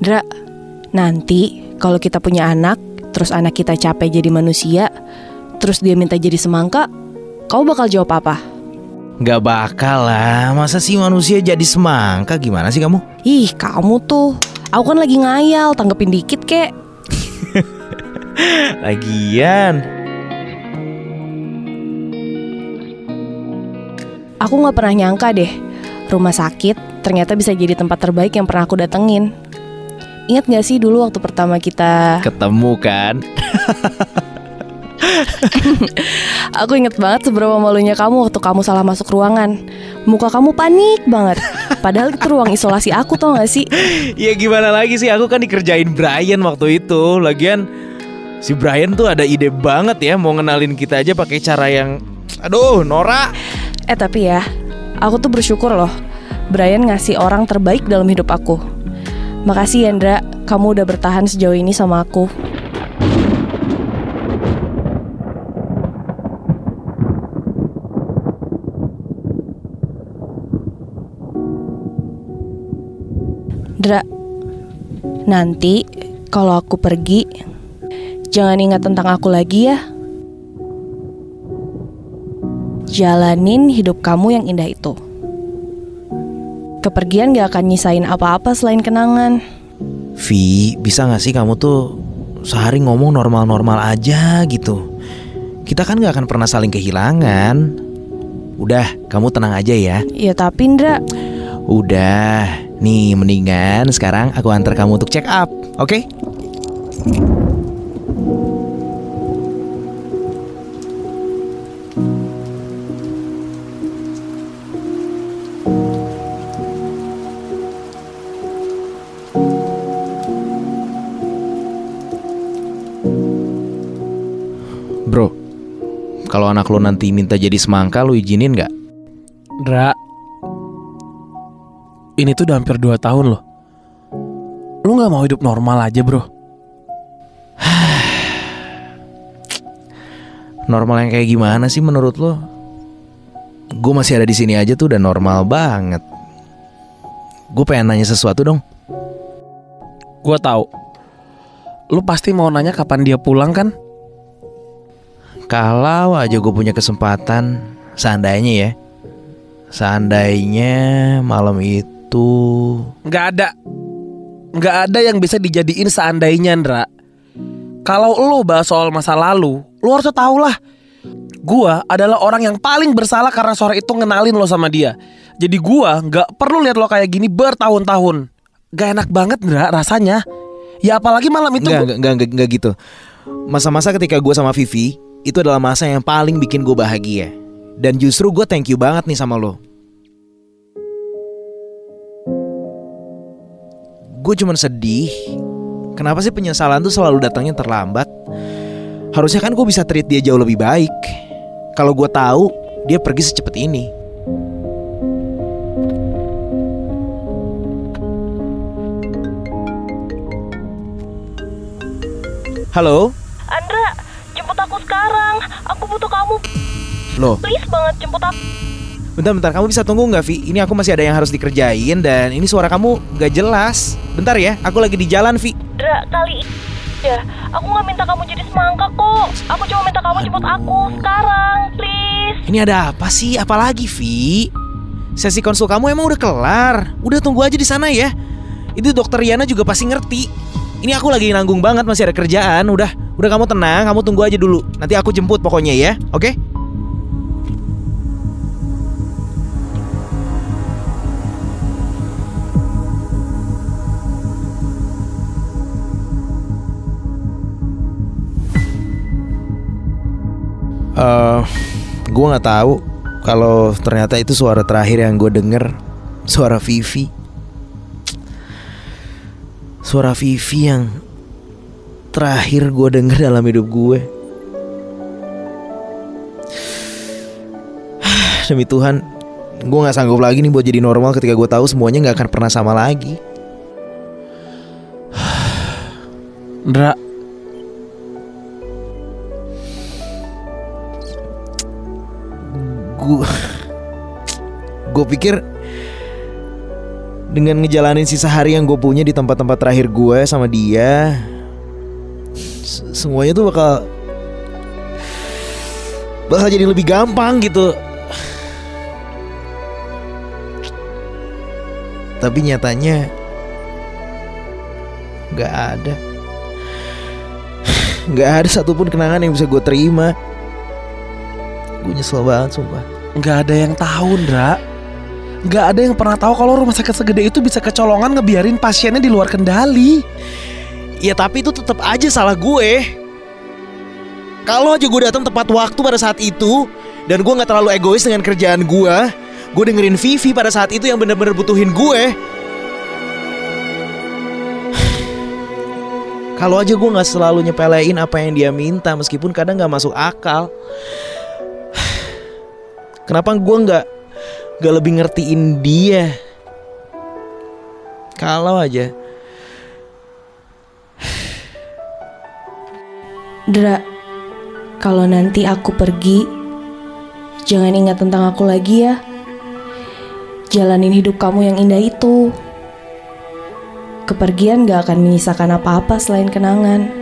Dra, nanti kalau kita punya anak, terus anak kita capek jadi manusia, terus dia minta jadi semangka, kau bakal jawab apa? Gak bakal lah, masa sih manusia jadi semangka gimana sih kamu? Ih, kamu tuh. Aku kan lagi ngayal, tanggepin dikit kek. Lagian, Aku nggak pernah nyangka deh, rumah sakit ternyata bisa jadi tempat terbaik yang pernah aku datengin. Ingat gak sih dulu waktu pertama kita... ketemu kan? Aku inget banget seberapa malunya kamu waktu kamu salah masuk ruangan. Muka kamu panik banget. Padahal itu ruang isolasi aku tau gak sih? Ya gimana lagi sih, aku kan dikerjain Brian waktu itu Lagian si Brian tuh ada ide banget ya Mau ngenalin kita aja pakai cara yang Aduh, Nora Eh tapi ya, aku tuh bersyukur loh. Brian ngasih orang terbaik dalam hidup aku. Makasih Yandra, kamu udah bertahan sejauh ini sama aku. Dra, nanti kalau aku pergi, jangan ingat tentang aku lagi ya. Jalanin hidup kamu yang indah itu. Kepergian gak akan nyisain apa-apa selain kenangan. Vi, bisa gak sih kamu tuh sehari ngomong normal-normal aja gitu? Kita kan gak akan pernah saling kehilangan. Udah, kamu tenang aja ya. Ya tapi Indra, Udah, nih mendingan sekarang aku antar kamu untuk check up, oke? Bro, kalau anak lo nanti minta jadi semangka, lo izinin nggak? Dra Ini tuh udah hampir 2 tahun loh Lu gak mau hidup normal aja bro Normal yang kayak gimana sih menurut lo? Gue masih ada di sini aja tuh udah normal banget. Gue pengen nanya sesuatu dong. Gua tahu Lu pasti mau nanya kapan dia pulang kan? Kalau aja gue punya kesempatan, seandainya ya, seandainya malam itu, Gak ada. Gak ada yang bisa dijadiin seandainya Ndra. Kalau lu bahas soal masa lalu Lu harus tahu lah. Gua adalah orang yang paling bersalah karena sore itu ngenalin lo sama dia. Jadi gua gak perlu lihat lo kayak gini bertahun-tahun. Gak enak banget Ndra rasanya. Ya apalagi malam itu nggak gua- nggak nggak nggak gitu. Masa-masa ketika gue sama Vivi itu adalah masa yang paling bikin gue bahagia. Dan justru gue thank you banget nih sama lo. Gue cuman sedih. Kenapa sih penyesalan tuh selalu datangnya terlambat? Harusnya kan gue bisa treat dia jauh lebih baik. Kalau gue tahu dia pergi secepat ini. Halo, aku sekarang. Aku butuh kamu. loh, Please banget jemput aku. bentar-bentar kamu bisa tunggu nggak Vi? Ini aku masih ada yang harus dikerjain dan ini suara kamu gak jelas. Bentar ya, aku lagi di jalan Vi. Dra, kali ini ya, aku nggak minta kamu jadi semangka kok. Aku cuma minta kamu jemput aku sekarang, please. Ini ada apa sih? Apalagi Vi? Sesi konsul kamu emang udah kelar. Udah tunggu aja di sana ya. Itu dokter Yana juga pasti ngerti. Ini aku lagi nanggung banget masih ada kerjaan. Udah, udah kamu tenang, kamu tunggu aja dulu. Nanti aku jemput pokoknya ya, oke? Eh, gue nggak tahu kalau ternyata itu suara terakhir yang gue denger, suara Vivi. Suara Vivi yang terakhir gue denger dalam hidup gue. Demi Tuhan, gue nggak sanggup lagi nih buat jadi normal ketika gue tahu semuanya nggak akan pernah sama lagi. Ndra Gue, gue pikir, dengan ngejalanin sisa hari yang gue punya di tempat-tempat terakhir gue sama dia, semuanya tuh bakal bakal jadi lebih gampang gitu. Tapi nyatanya nggak ada, nggak ada satupun kenangan yang bisa gue terima. Gue nyesel banget sumpah. Nggak ada yang tahu, Ndra. Nggak ada yang pernah tahu kalau rumah sakit segede itu bisa kecolongan ngebiarin pasiennya di luar kendali. Ya tapi itu tetap aja salah gue. Kalau aja gue datang tepat waktu pada saat itu dan gue nggak terlalu egois dengan kerjaan gue, gue dengerin Vivi pada saat itu yang benar-benar butuhin gue. Kalau aja gue nggak selalu nyepelein apa yang dia minta meskipun kadang nggak masuk akal. Kenapa gue nggak nggak lebih ngertiin dia? Kalau aja Dra, kalau nanti aku pergi, jangan ingat tentang aku lagi ya. Jalanin hidup kamu yang indah itu. Kepergian gak akan menyisakan apa-apa selain kenangan.